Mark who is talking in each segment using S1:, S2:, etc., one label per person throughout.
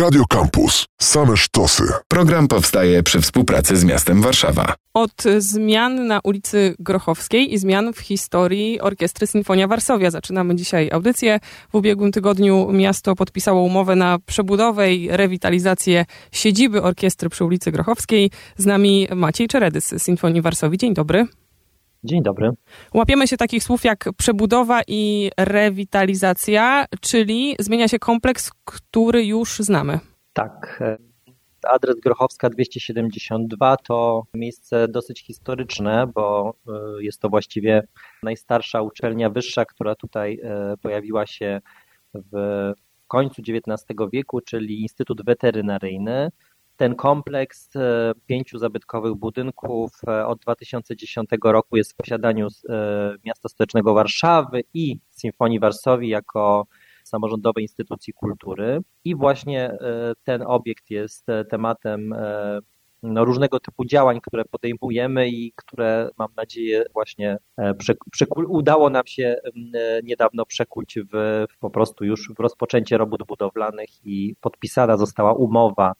S1: Radio Campus. Same sztosy.
S2: Program powstaje przy współpracy z miastem Warszawa.
S3: Od zmian na ulicy Grochowskiej i zmian w historii Orkiestry Sinfonia Warszawia zaczynamy dzisiaj audycję. W ubiegłym tygodniu miasto podpisało umowę na przebudowę i rewitalizację siedziby orkiestry przy ulicy Grochowskiej. Z nami Maciej Czeredys z Sinfonii Warszawi. Dzień dobry.
S4: Dzień dobry.
S3: Łapiemy się takich słów jak przebudowa i rewitalizacja, czyli zmienia się kompleks, który już znamy.
S4: Tak. Adres Grochowska 272 to miejsce dosyć historyczne, bo e, jest to właściwie najstarsza uczelnia wyższa, która tutaj e, pojawiła się w końcu XIX wieku, czyli Instytut Weterynaryjny ten kompleks e, pięciu zabytkowych budynków e, od 2010 roku jest w posiadaniu e, miasta stołecznego Warszawy i Symfonii Warszawi jako samorządowej instytucji kultury. I właśnie ten obiekt jest tematem no, różnego typu działań, które podejmujemy i które mam nadzieję właśnie udało nam się niedawno przekuć w, w po prostu już w rozpoczęcie robót budowlanych i podpisana została umowa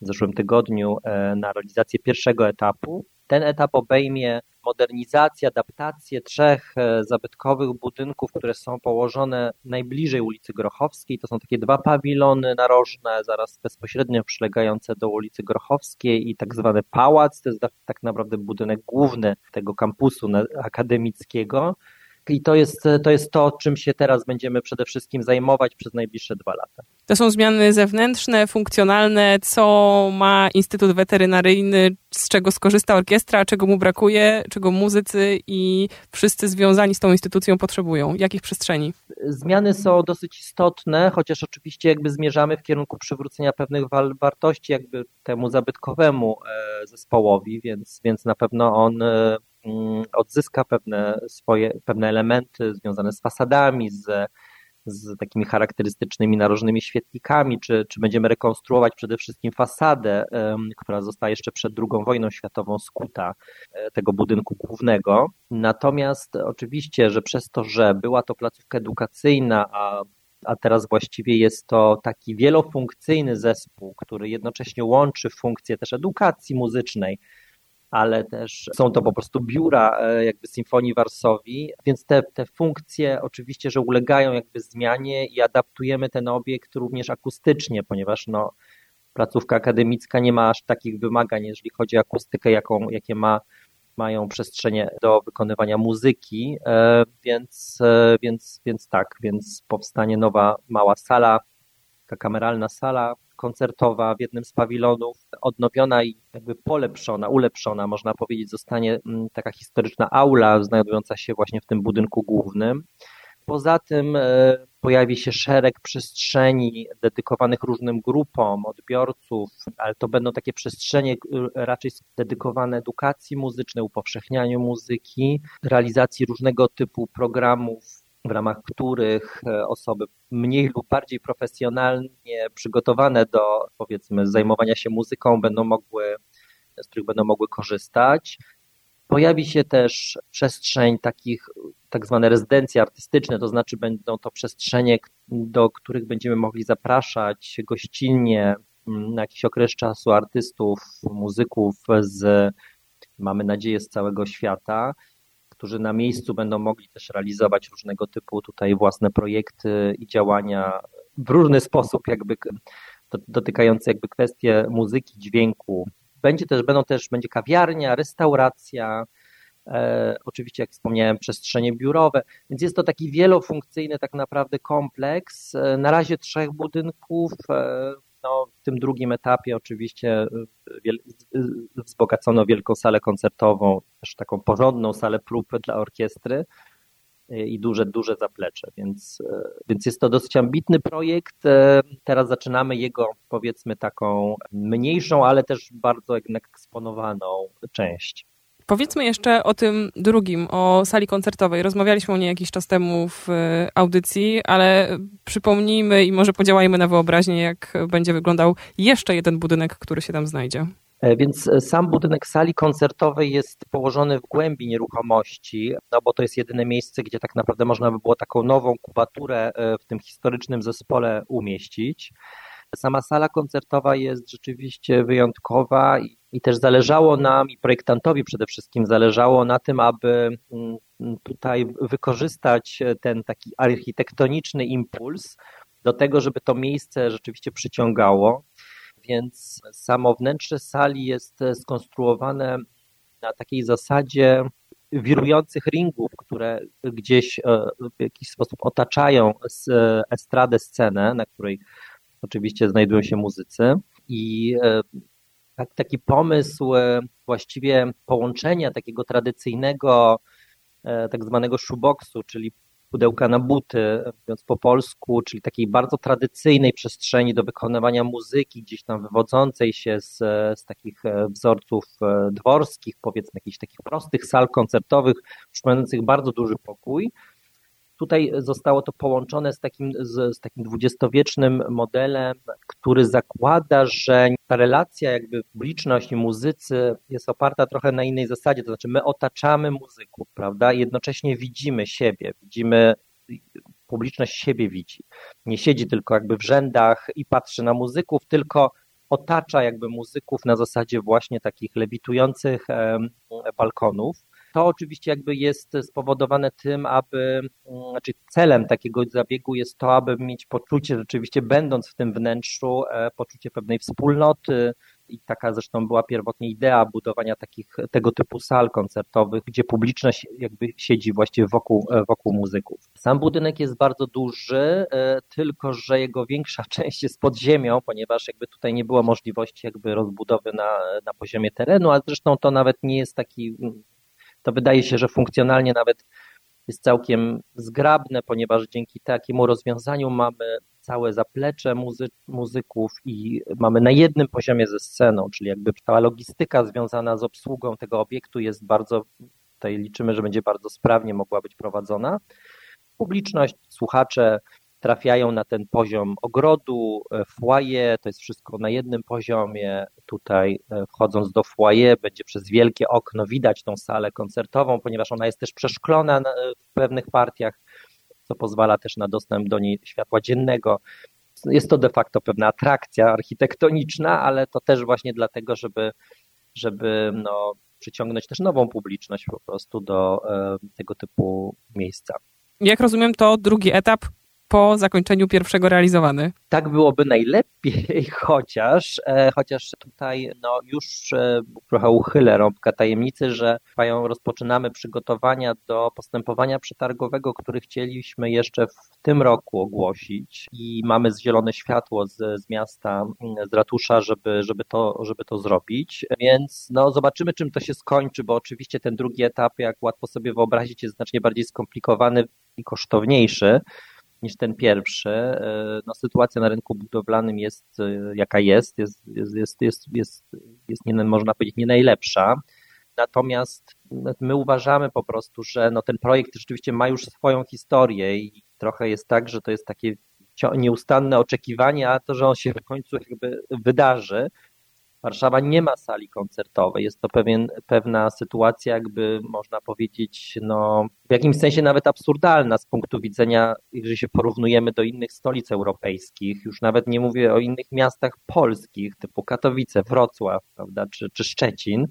S4: w zeszłym tygodniu e, na realizację pierwszego etapu. Ten etap obejmie modernizację, adaptację trzech e, zabytkowych budynków, które są położone najbliżej ulicy Grochowskiej. To są takie dwa pawilony narożne, zaraz bezpośrednio przylegające do ulicy Grochowskiej i tak zwany pałac. To jest tak naprawdę budynek główny tego kampusu akademickiego. I to jest, to jest to, czym się teraz będziemy przede wszystkim zajmować przez najbliższe dwa lata.
S3: To są zmiany zewnętrzne, funkcjonalne. Co ma Instytut Weterynaryjny, z czego skorzysta orkiestra, czego mu brakuje, czego muzycy i wszyscy związani z tą instytucją potrzebują? Jakich przestrzeni?
S4: Zmiany są dosyć istotne, chociaż oczywiście jakby zmierzamy w kierunku przywrócenia pewnych wartości jakby temu zabytkowemu e, zespołowi, więc, więc na pewno on e, odzyska pewne swoje, pewne elementy związane z fasadami, z, z takimi charakterystycznymi narożnymi świetlikami, czy, czy będziemy rekonstruować przede wszystkim fasadę, która została jeszcze przed II wojną światową skuta e, tego budynku głównego. Natomiast oczywiście, że przez to, że była to placówka edukacyjna, a a teraz właściwie jest to taki wielofunkcyjny zespół, który jednocześnie łączy funkcje też edukacji muzycznej ale też są to po prostu biura e, jakby Symfonii Warsowi, więc te, te funkcje oczywiście, że ulegają jakby zmianie i adaptujemy ten obiekt również akustycznie, ponieważ no, placówka akademicka nie ma aż takich wymagań, jeżeli chodzi o akustykę, jaką, jakie ma, mają przestrzenie do wykonywania muzyki, e, więc, e, więc, więc tak, więc powstanie nowa mała sala, taka kameralna sala, koncertowa w jednym z pawilonów, odnowiona i jakby polepszona, ulepszona, można powiedzieć, zostanie mm, taka historyczna aula znajdująca się właśnie w tym budynku głównym. Poza tym e, pojawi się szereg przestrzeni dedykowanych różnym grupom odbiorców, ale to będą takie przestrzenie e, raczej dedykowane edukacji muzycznej, upowszechnianiu muzyki, realizacji różnego typu programów w ramach których e, osoby mniej lub bardziej profesjonalnie przygotowane do powiedzmy zajmowania się muzyką będą mogły, z których będą mogły korzystać. Pojawi się też przestrzeń takich, tak zwane rezydencje artystyczne, to znaczy będą to przestrzenie, do których będziemy mogli zapraszać gościnnie mm, na jakiś okres czasu artystów, muzyków z, mamy nadzieję, z całego świata którzy na miejscu będą mogli też realizować różnego typu tutaj własne projekty i działania w różny sposób, jakby dotykające jakby kwestie muzyki, dźwięku. Będzie też, będą też, będzie kawiarnia, restauracja, e, oczywiście jak wspomniałem przestrzenie biurowe, więc jest to taki wielofunkcyjny tak naprawdę kompleks, e, na razie trzech budynków, e, no, w tym drugim etapie oczywiście y, wzbogacono wielką salę koncertową, też taką porządną salę prób dla orkiestry y, i duże, duże zaplecze, więc, y, więc jest to dosyć ambitny projekt. Teraz zaczynamy jego powiedzmy taką mniejszą, ale też bardzo eksponowaną część.
S3: Powiedzmy jeszcze o tym drugim, o sali koncertowej. Rozmawialiśmy o niej jakiś czas temu w e, audycji, ale przypomnijmy i może podziałajmy na wyobraźnię, jak będzie wyglądał jeszcze jeden budynek, który się tam znajdzie.
S4: E, więc e, sam budynek sali koncertowej jest położony w głębi nieruchomości, no bo to jest jedyne miejsce, gdzie tak naprawdę można by było taką nową kubaturę w tym historycznym zespole umieścić. Sama sala koncertowa jest rzeczywiście wyjątkowa i, i też zależało nam i projektantowi przede wszystkim zależało na tym, aby mm, tutaj wykorzystać ten taki architektoniczny impuls do tego, żeby to miejsce rzeczywiście przyciągało. Więc samo wnętrze sali jest skonstruowane na takiej zasadzie wirujących ringów, które gdzieś e, w jakiś sposób otaczają estradę, scenę, na której oczywiście znajdują się muzycy. I e, taki pomysł e, właściwie połączenia takiego tradycyjnego tak zwanego shoeboxu, czyli pudełka na buty, mówiąc po polsku, czyli takiej bardzo tradycyjnej przestrzeni do wykonywania muzyki, gdzieś tam wywodzącej się z, z takich e, wzorców e, dworskich, powiedzmy jakichś takich prostych sal koncertowych, przypominających bardzo duży pokój. Tutaj zostało to połączone z takim, z, z takim dwudziestowiecznym modelem, który zakłada, że ta relacja jakby publiczność i muzycy jest oparta trochę na innej zasadzie, to znaczy my otaczamy muzyków, prawda, jednocześnie widzimy siebie, widzimy publiczność siebie widzi. Nie siedzi tylko jakby w rzędach i patrzy na muzyków, tylko otacza jakby muzyków na zasadzie właśnie takich lewitujących balkonów. To oczywiście jakby jest spowodowane tym, aby, znaczy celem takiego zabiegu jest to, aby mieć poczucie rzeczywiście będąc w tym wnętrzu, e, poczucie pewnej wspólnoty, i taka zresztą była pierwotnie idea budowania takich, tego typu sal koncertowych, gdzie publiczność jakby siedzi właściwie wokół, e, wokół muzyków. Sam budynek jest bardzo duży, e, tylko że jego większa część jest pod ziemią, ponieważ jakby tutaj nie było możliwości jakby rozbudowy na, na poziomie terenu, a zresztą to nawet nie jest taki to wydaje się, że funkcjonalnie nawet jest całkiem zgrabne, ponieważ dzięki takiemu rozwiązaniu mamy całe zaplecze muzy muzyków i mamy na jednym poziomie ze sceną, czyli jakby cała logistyka związana z obsługą tego obiektu jest bardzo, tutaj liczymy, że będzie bardzo sprawnie mogła być prowadzona. Publiczność, słuchacze, trafiają na ten poziom ogrodu, e, foyer, to jest wszystko na jednym poziomie. Tutaj e, wchodząc do foyer będzie przez wielkie okno widać tą salę koncertową, ponieważ ona jest też przeszklona w pewnych partiach, co pozwala też na dostęp do niej światła dziennego. Jest to de facto pewna atrakcja architektoniczna, ale to też właśnie dlatego, żeby, żeby no, przyciągnąć też nową publiczność po prostu do e, tego typu miejsca.
S3: Jak rozumiem, to drugi etap po zakończeniu pierwszego realizowany.
S4: Tak byłoby najlepiej, chociaż, e, chociaż tutaj no, już e, trochę uchylę rąbka tajemnicy, że trwają, rozpoczynamy przygotowania do postępowania przetargowego, który chcieliśmy jeszcze w tym roku ogłosić. I mamy zielone światło z, z miasta, z ratusza, żeby, żeby, to, żeby to zrobić, więc no, zobaczymy czym to się skończy, bo oczywiście ten drugi etap, jak łatwo sobie wyobrazić, jest znacznie bardziej skomplikowany i kosztowniejszy niż ten pierwszy. E, no, sytuacja na rynku budowlanym jest e, jaka jest, jest, jest, jest, jest, jest, jest nie, można powiedzieć nie najlepsza. Natomiast no, my uważamy po prostu, że no, ten projekt rzeczywiście ma już swoją historię i trochę jest tak, że to jest takie nieustanne oczekiwanie, a to, że on się w końcu jakby wydarzy. Warszawa nie ma sali koncertowej. Jest to pewien, pewna sytuacja, jakby można powiedzieć, no, w jakimś sensie nawet absurdalna z punktu widzenia, jeżeli się porównujemy do innych stolic europejskich. Już nawet nie mówię o innych miastach polskich, typu Katowice, Wrocław, prawda, czy, czy Szczecin.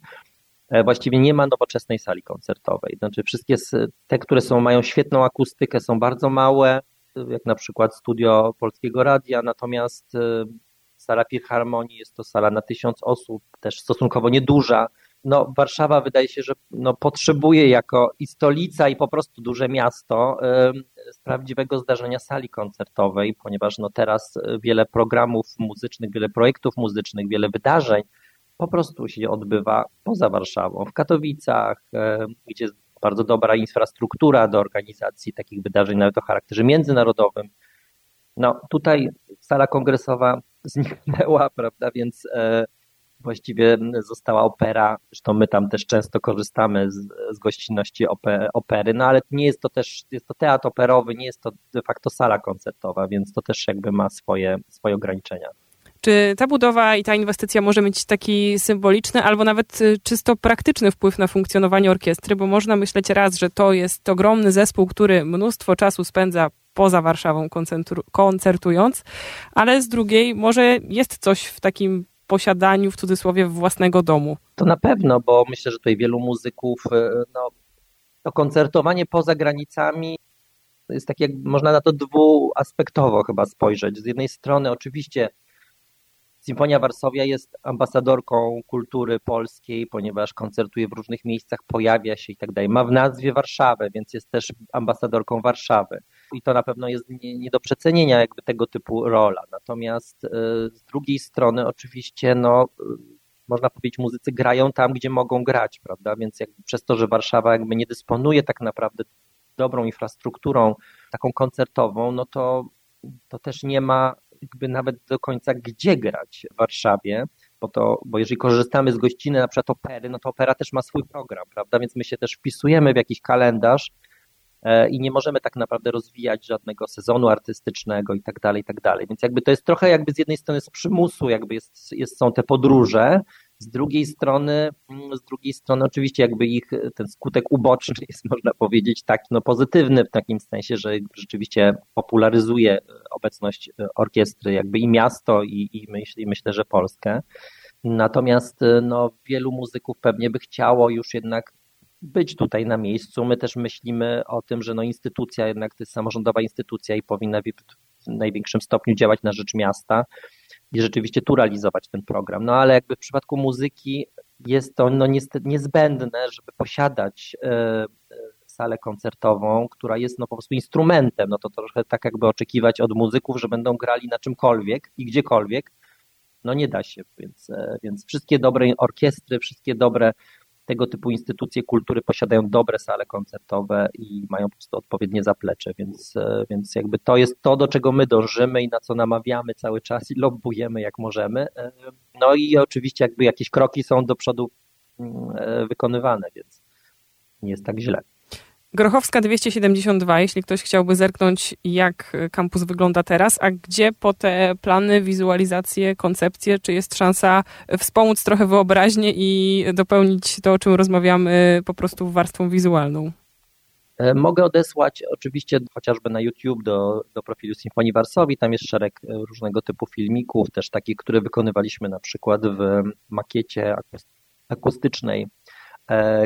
S4: E, właściwie nie ma nowoczesnej sali koncertowej. Znaczy, wszystkie te, które są, mają świetną akustykę, są bardzo małe, jak na przykład studio Polskiego Radia, natomiast e, Sala Filharmonii jest to sala na tysiąc osób, też stosunkowo nieduża. No, Warszawa wydaje się, że no, potrzebuje jako i stolica, i po prostu duże miasto z prawdziwego zdarzenia sali koncertowej, ponieważ no, teraz wiele programów muzycznych, wiele projektów muzycznych, wiele wydarzeń po prostu się odbywa poza Warszawą, w Katowicach, gdzie jest bardzo dobra infrastruktura do organizacji takich wydarzeń, nawet o charakterze międzynarodowym. No tutaj sala kongresowa zniknęła, prawda, więc e, właściwie została opera, zresztą my tam też często korzystamy z, z gościnności opery, no ale nie jest to też, jest to teatr operowy, nie jest to de facto sala koncertowa, więc to też jakby ma swoje, swoje ograniczenia.
S3: Czy ta budowa i ta inwestycja może mieć taki symboliczny albo nawet y, czysto praktyczny wpływ na funkcjonowanie orkiestry? Bo można myśleć raz, że to jest ogromny zespół, który mnóstwo czasu spędza poza Warszawą koncertując, ale z drugiej może jest coś w takim posiadaniu w cudzysłowie własnego domu.
S4: To na pewno, bo myślę, że tutaj wielu muzyków, e, no, to koncertowanie poza granicami jest tak jak można na to dwuaspektowo chyba spojrzeć. Z jednej strony oczywiście Symfonia Warszawia jest ambasadorką kultury polskiej, ponieważ koncertuje w różnych miejscach, pojawia się i tak dalej. Ma w nazwie Warszawę, więc jest też ambasadorką Warszawy. I to na pewno jest nie, nie do przecenienia jakby tego typu rola. Natomiast y, z drugiej strony oczywiście no, y, można powiedzieć, muzycy grają tam, gdzie mogą grać, prawda? Więc jakby przez to, że Warszawa jakby nie dysponuje tak naprawdę dobrą infrastrukturą taką koncertową, no to, to też nie ma jakby nawet do końca gdzie grać w Warszawie, bo, to, bo jeżeli korzystamy z gościny na przykład opery, no to opera też ma swój program, prawda, więc my się też wpisujemy w jakiś kalendarz e, i nie możemy tak naprawdę rozwijać żadnego sezonu artystycznego i tak dalej, i tak dalej. Więc jakby to jest trochę jakby z jednej strony z przymusu, jakby jest, jest, są te podróże, z drugiej strony, mm, z drugiej strony oczywiście jakby ich ten skutek uboczny jest można powiedzieć taki no pozytywny w takim sensie, że rzeczywiście popularyzuje obecność orkiestry jakby i miasto i, i, myśl, i myślę, że Polskę. Natomiast no, wielu muzyków pewnie by chciało już jednak być tutaj na miejscu. My też myślimy o tym, że no instytucja jednak to jest samorządowa instytucja i powinna w największym stopniu działać na rzecz miasta i rzeczywiście tu realizować ten program. No ale jakby w przypadku muzyki jest to no, niestety niezbędne, żeby posiadać e, e, salę koncertową, która jest no, po prostu instrumentem. No to trochę tak jakby oczekiwać od muzyków, że będą grali na czymkolwiek i gdziekolwiek. No nie da się, więc, e, więc wszystkie dobre orkiestry, wszystkie dobre tego typu instytucje kultury posiadają dobre sale koncertowe i mają po prostu odpowiednie zaplecze, więc, e, więc jakby to jest to, do czego my dążymy i na co namawiamy cały czas i lobbujemy jak możemy. E, no i oczywiście jakby jakieś kroki są do przodu mm, e, wykonywane, więc nie jest tak źle.
S3: Grochowska 272, jeśli ktoś chciałby zerknąć, jak kampus wygląda teraz, a gdzie po te plany, wizualizacje, koncepcje, czy jest szansa wspomóc trochę wyobraźnię i dopełnić to, o czym rozmawiamy, po prostu warstwą wizualną?
S4: E, mogę odesłać oczywiście chociażby na YouTube do, do profilu Symfonii Warsowi. Tam jest szereg e, różnego typu filmików, też takich, które wykonywaliśmy na przykład w makiecie akustycznej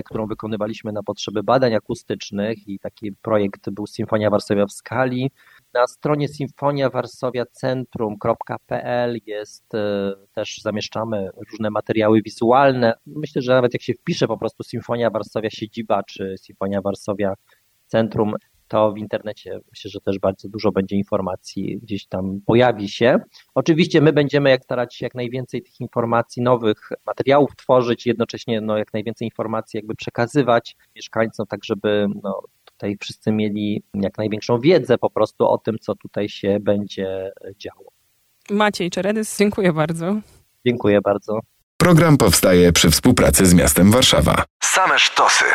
S4: którą wykonywaliśmy na potrzeby badań akustycznych i taki projekt był Symfonia Warszawia w skali. Na stronie symfoniawarsowiacentrum.pl jest e, też zamieszczamy różne materiały wizualne. Myślę, że nawet jak się wpisze po prostu Symfonia Warszawia siedziba czy Symfonia Warszawia Centrum, to w internecie myślę, że też bardzo dużo będzie informacji gdzieś tam pojawi się. Oczywiście my będziemy jak starać się jak najwięcej tych informacji, nowych materiałów tworzyć, jednocześnie no, jak najwięcej informacji jakby przekazywać mieszkańcom, tak żeby no, tutaj wszyscy mieli jak największą wiedzę po prostu o tym, co tutaj się będzie działo.
S3: Maciej Czeredys, dziękuję bardzo.
S4: Dziękuję bardzo.
S2: Program powstaje przy współpracy z miastem Warszawa.
S1: Same sztosy.